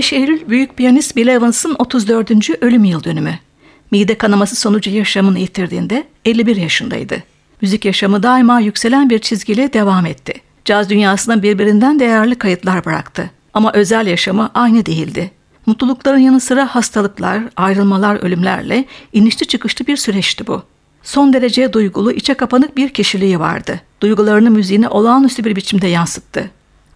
15 Eylül büyük piyanist Bill Evans'ın 34. ölüm yıl dönümü. Mide kanaması sonucu yaşamını yitirdiğinde 51 yaşındaydı. Müzik yaşamı daima yükselen bir çizgiyle devam etti. Caz dünyasına birbirinden değerli kayıtlar bıraktı. Ama özel yaşamı aynı değildi. Mutlulukların yanı sıra hastalıklar, ayrılmalar, ölümlerle inişli çıkışlı bir süreçti bu. Son derece duygulu, içe kapanık bir kişiliği vardı. Duygularını müziğine olağanüstü bir biçimde yansıttı.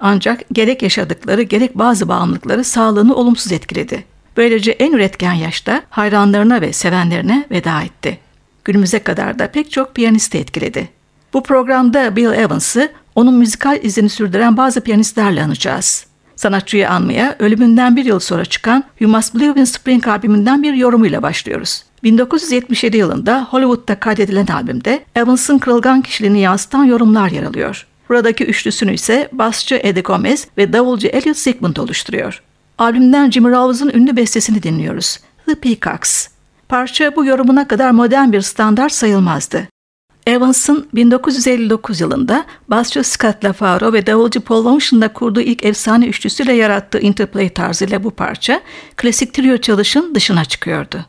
Ancak gerek yaşadıkları gerek bazı bağımlılıkları sağlığını olumsuz etkiledi. Böylece en üretken yaşta hayranlarına ve sevenlerine veda etti. Günümüze kadar da pek çok piyanisti etkiledi. Bu programda Bill Evans'ı onun müzikal izini sürdüren bazı piyanistlerle anacağız. Sanatçıyı anmaya ölümünden bir yıl sonra çıkan You Must Believe in Spring albümünden bir yorumuyla başlıyoruz. 1977 yılında Hollywood'da kaydedilen albümde Evans'ın kırılgan kişiliğini yansıtan yorumlar yer alıyor. Buradaki üçlüsünü ise basçı Eddie Gomez ve davulcu Elliot Sigmund oluşturuyor. Albümden Jimmy Rawls'ın ünlü bestesini dinliyoruz. The Peacocks. Parça bu yorumuna kadar modern bir standart sayılmazdı. Evans'ın 1959 yılında basçı Scott LaFaro ve davulcu Paul Loneson'la kurduğu ilk efsane üçlüsüyle yarattığı interplay tarzıyla bu parça klasik trio çalışın dışına çıkıyordu.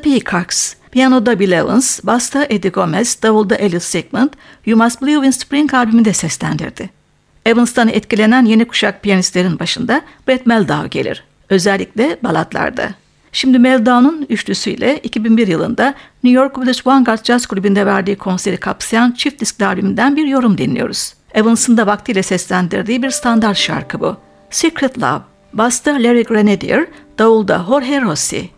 The Peacocks, piyanoda Bill Evans, basta Eddie Gomez, davulda Elliot Sigmund, You Must Believe in Spring albümünde seslendirdi. Evans'tan etkilenen yeni kuşak piyanistlerin başında Brett Meldau gelir. Özellikle balatlarda. Şimdi Meldau'nun üçlüsüyle 2001 yılında New York Village Vanguard Jazz Kulübü'nde verdiği konseri kapsayan çift diskli albümünden bir yorum dinliyoruz. Evans'ın da vaktiyle seslendirdiği bir standart şarkı bu. Secret Love, basta Larry Grenadier, davulda Jorge Rossi.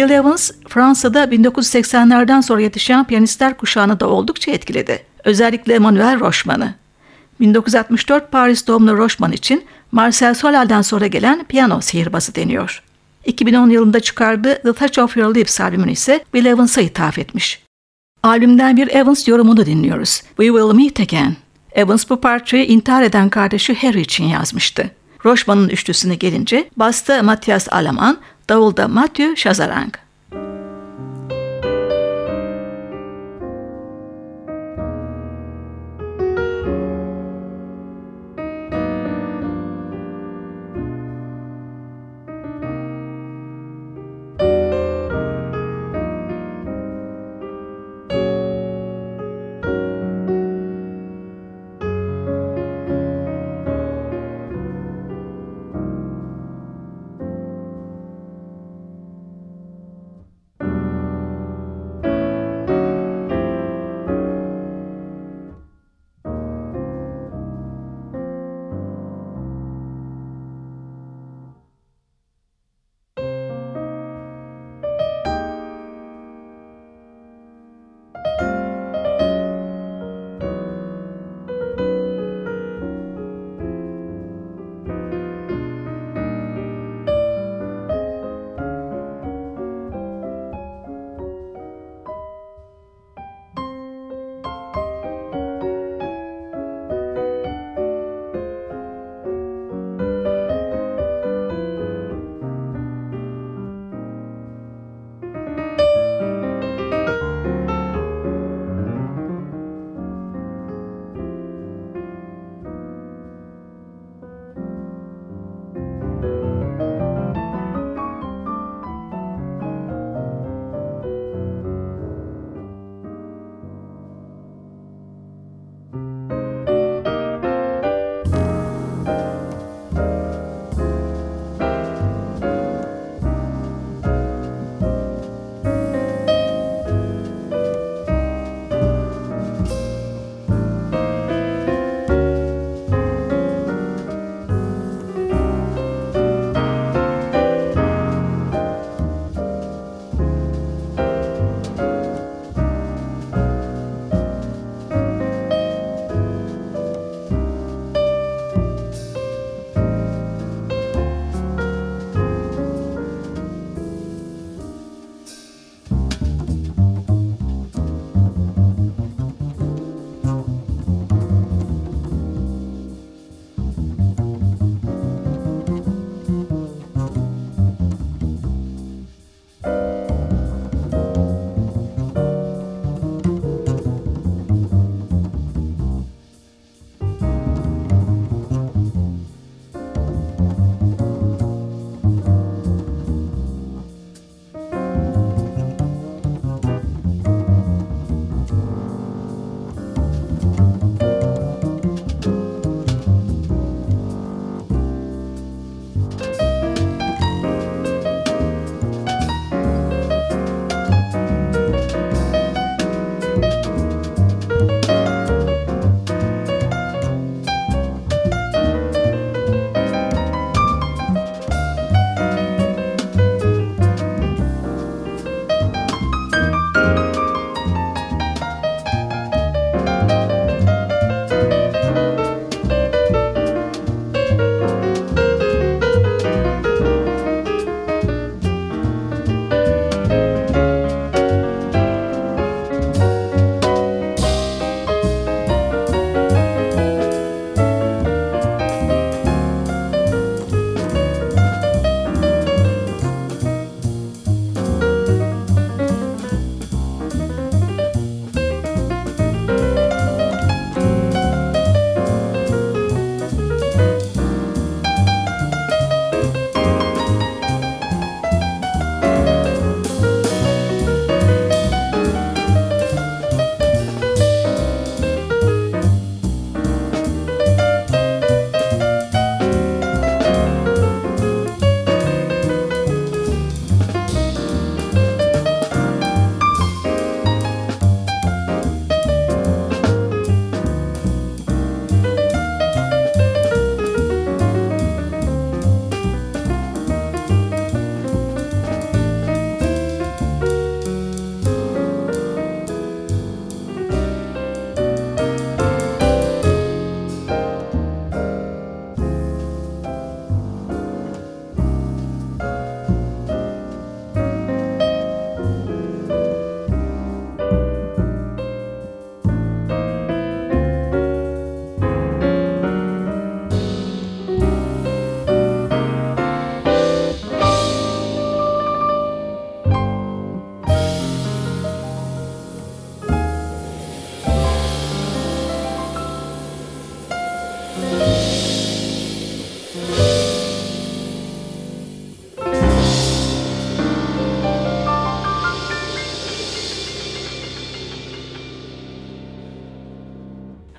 Bill Evans, Fransa'da 1980'lerden sonra yetişen piyanistler kuşağını da oldukça etkiledi. Özellikle Emmanuel Rochman'ı. 1964 Paris doğumlu Rochman için Marcel Solal'den sonra gelen piyano sihirbazı deniyor. 2010 yılında çıkardığı The Touch of Your Lips albümünü ise Bill Evans'a ithaf etmiş. Albümden bir Evans yorumunu dinliyoruz. We Will Meet Again. Evans bu parçayı intihar eden kardeşi Harry için yazmıştı. Rochman'ın üçlüsüne gelince basta Matthias Alaman, Տաուլդա Մաթյու Շազարանք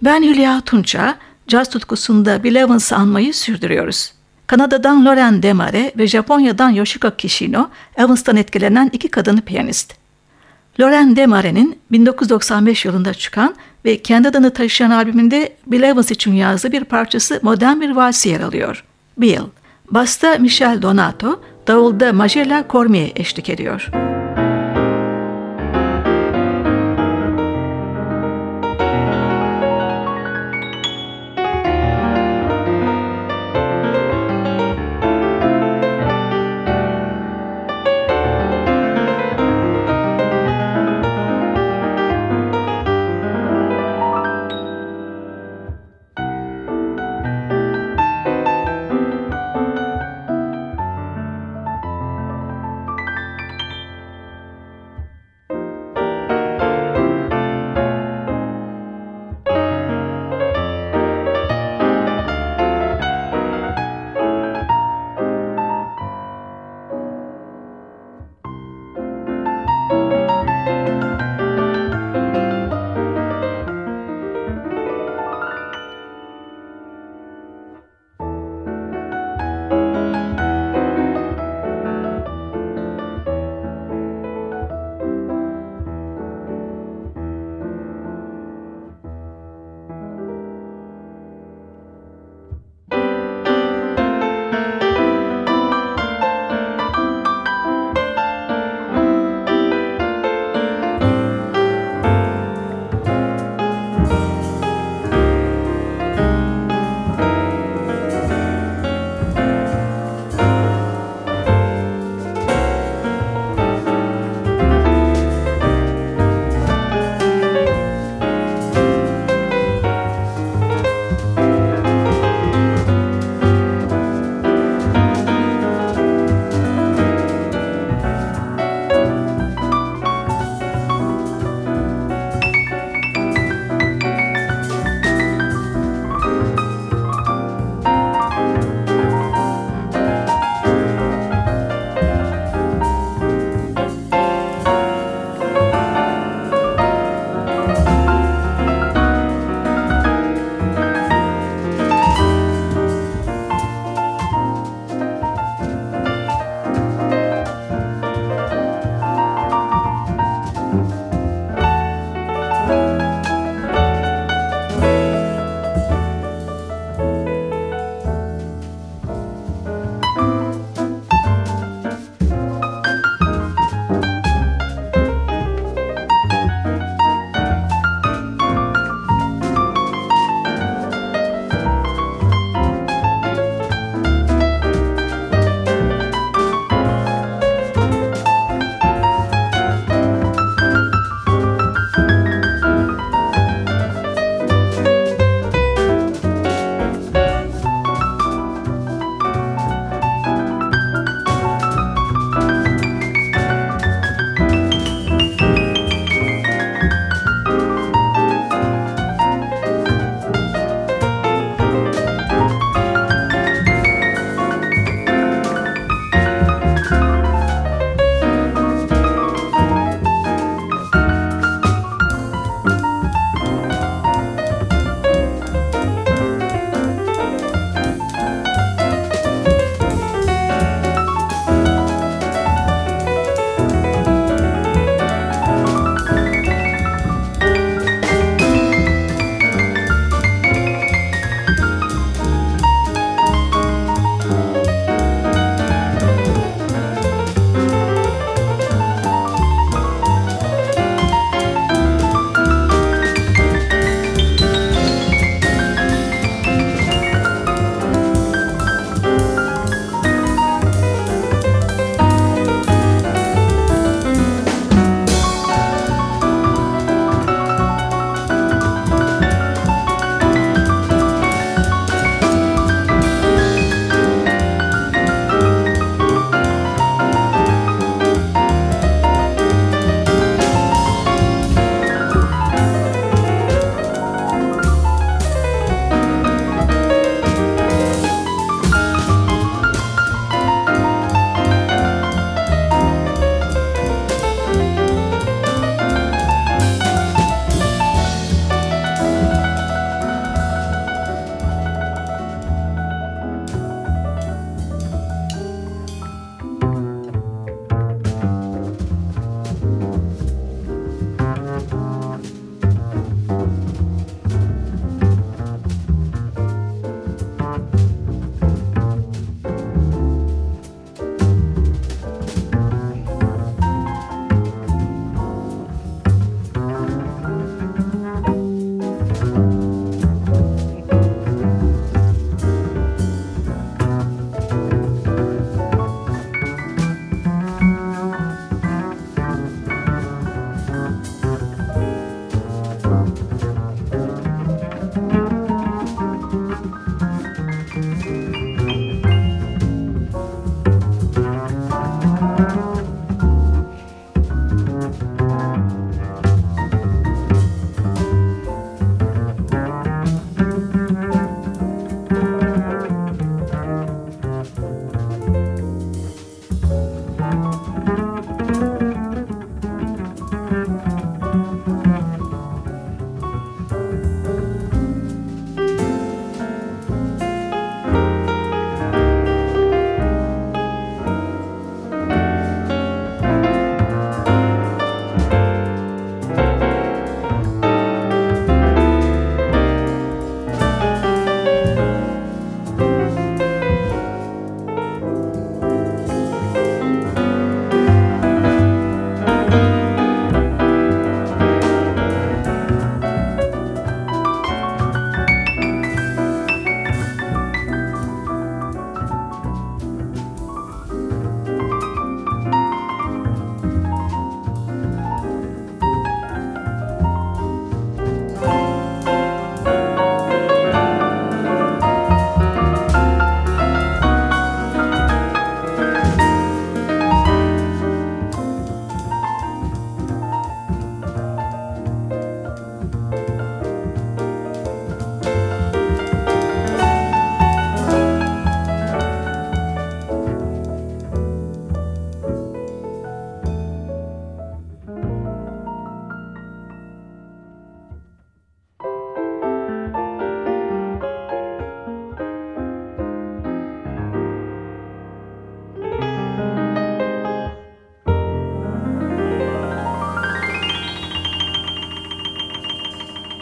Ben Hülya Tunça, caz tutkusunda Bill Evans'ı anmayı sürdürüyoruz. Kanada'dan Loren Demare ve Japonya'dan Yoshiko Kishino, Evans'tan etkilenen iki kadın piyanist. Loren Demare'nin 1995 yılında çıkan ve kendi adını taşıyan albümünde Bill Evans için yazdığı bir parçası modern bir valsi yer alıyor. Bill. Basta Michel Donato, davulda Majella Cormier eşlik ediyor.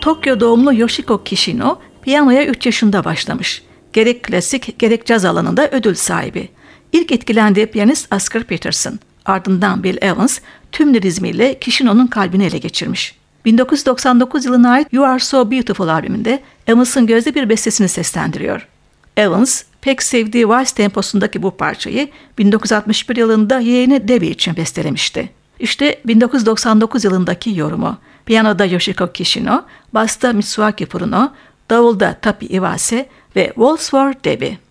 Tokyo doğumlu Yoshiko Kishino piyanoya 3 yaşında başlamış. Gerek klasik gerek caz alanında ödül sahibi. İlk etkilendiği piyanist Oscar Peterson. Ardından Bill Evans tüm lirizmiyle Kishino'nun kalbini ele geçirmiş. 1999 yılına ait You Are So Beautiful albümünde Evans'ın gözde bir bestesini seslendiriyor. Evans pek sevdiği vals temposundaki bu parçayı 1961 yılında yeğeni Debbie için bestelemişti. İşte 1999 yılındaki yorumu. Piyanoda Yoshiko Kishino, basta Mitsuaki Furuno, davulda Tapi Iwase ve for Debbie.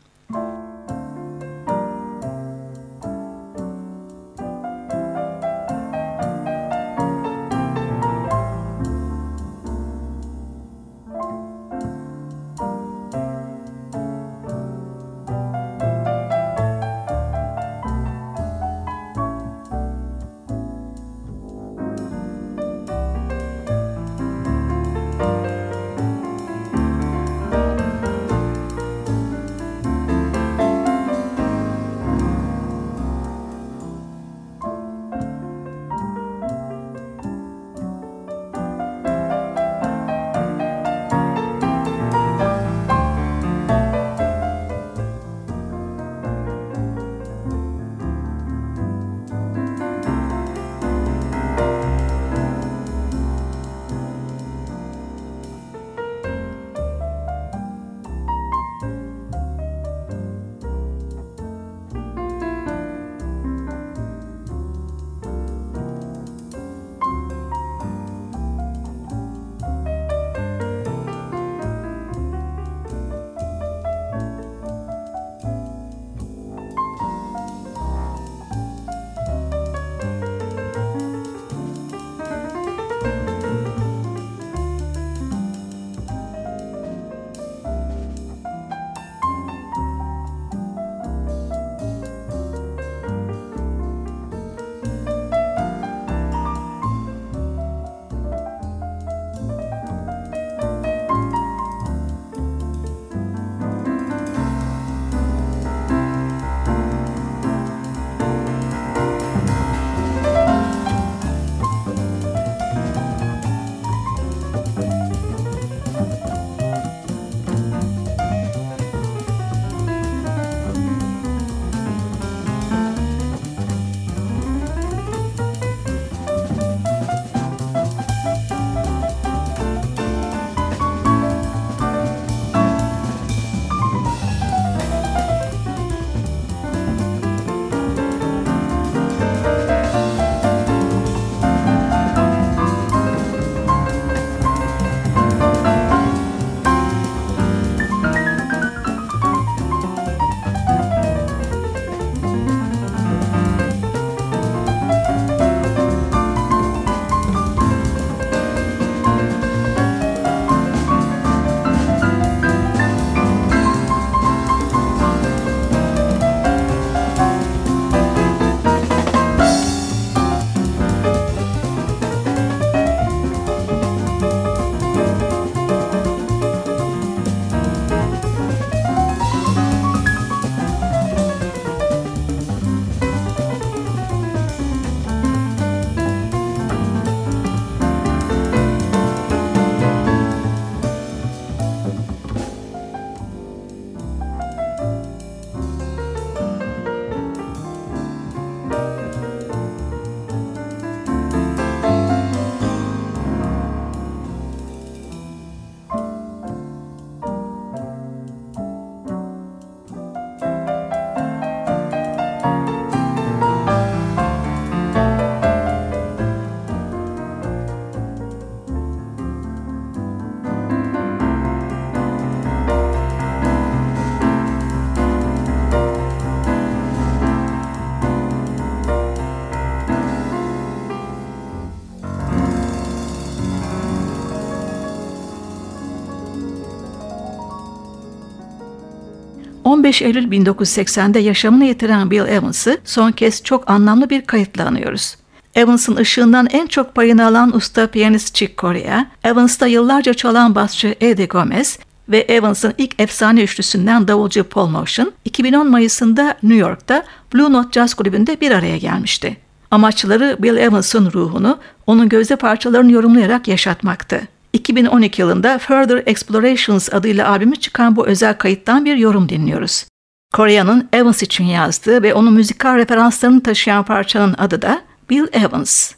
...15 Eylül 1980'de yaşamını yitiren Bill Evans'ı son kez çok anlamlı bir kayıtla anıyoruz. Evans'ın ışığından en çok payını alan usta piyanist Chick Corea, Evans'ta yıllarca çalan basçı Eddie Gomez ve Evans'ın ilk efsane üçlüsünden davulcu Paul Motion, 2010 Mayıs'ında New York'ta Blue Note Jazz Kulübü'nde bir araya gelmişti. Amaçları Bill Evans'ın ruhunu onun gözde parçalarını yorumlayarak yaşatmaktı. 2012 yılında Further Explorations adıyla albümü çıkan bu özel kayıttan bir yorum dinliyoruz. Korea'nın Evans için yazdığı ve onun müzikal referanslarını taşıyan parçanın adı da Bill Evans.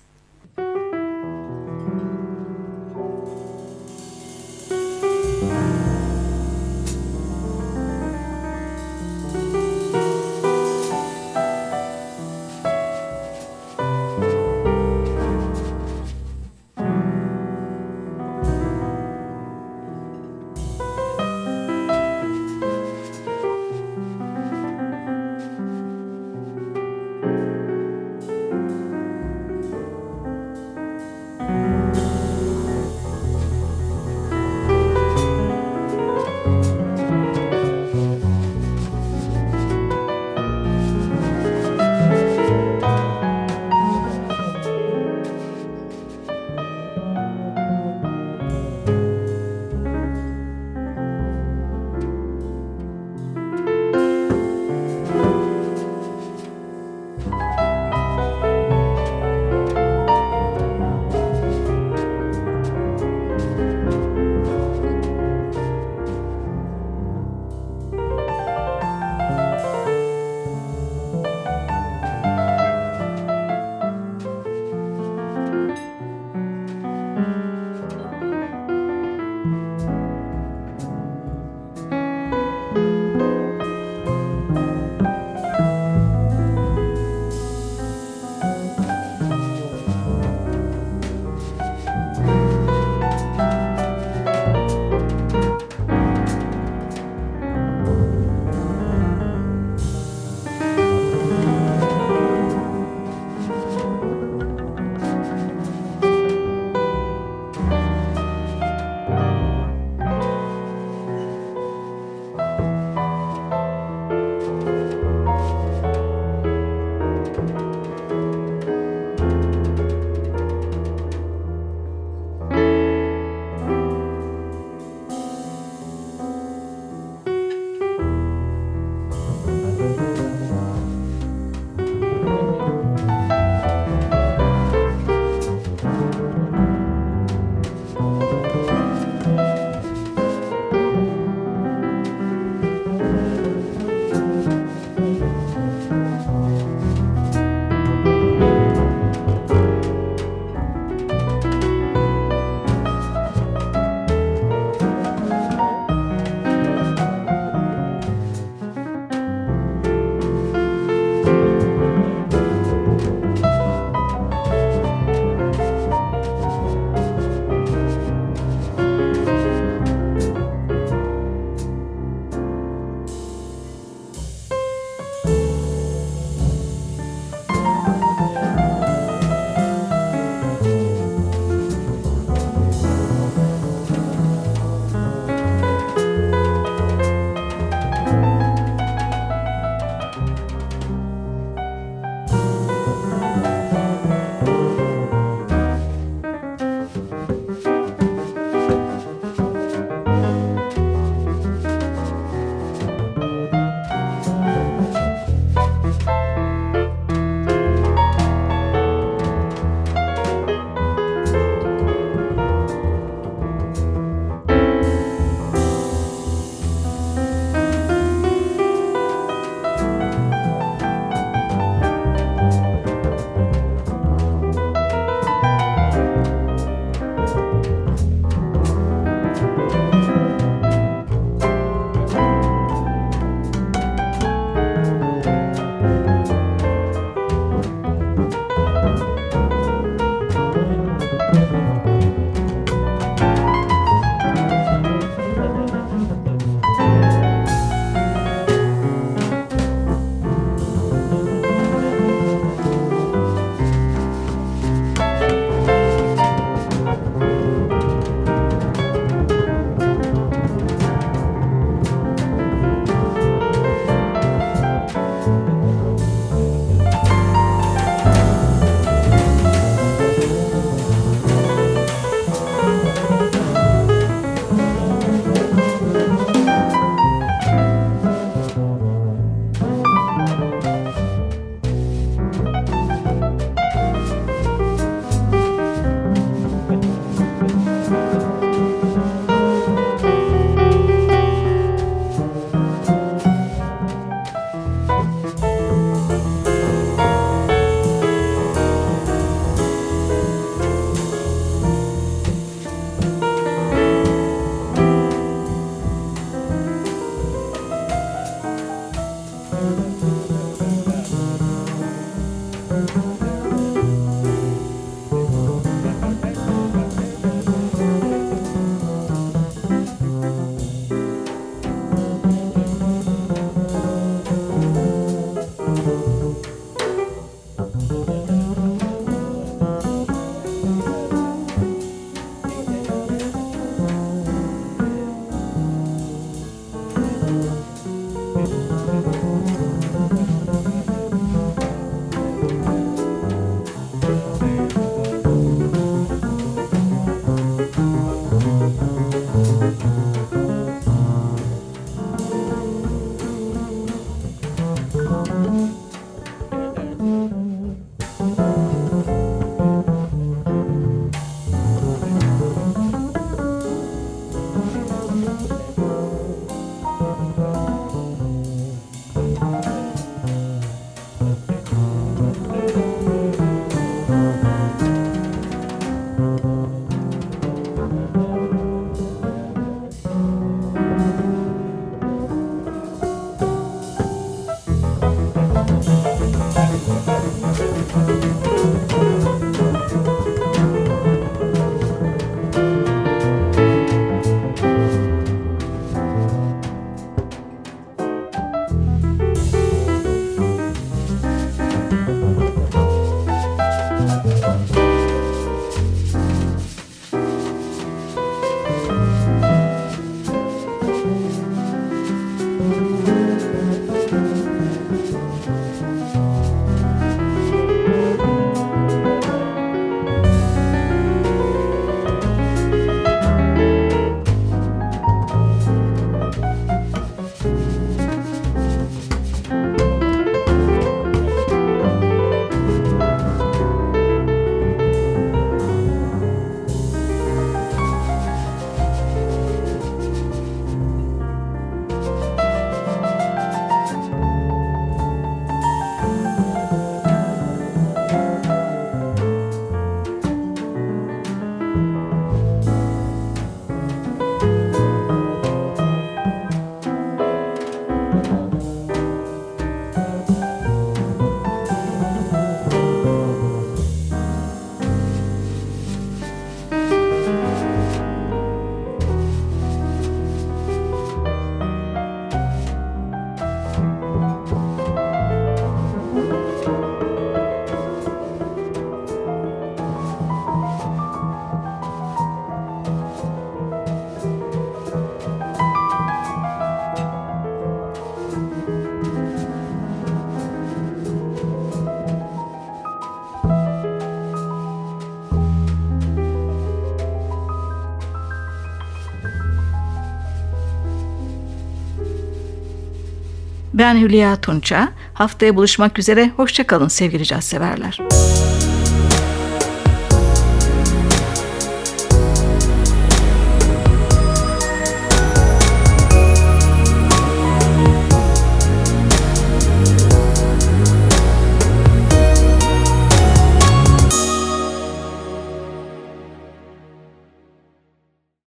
Ben Hülya Tunça. Haftaya buluşmak üzere. Hoşçakalın sevgili caz severler.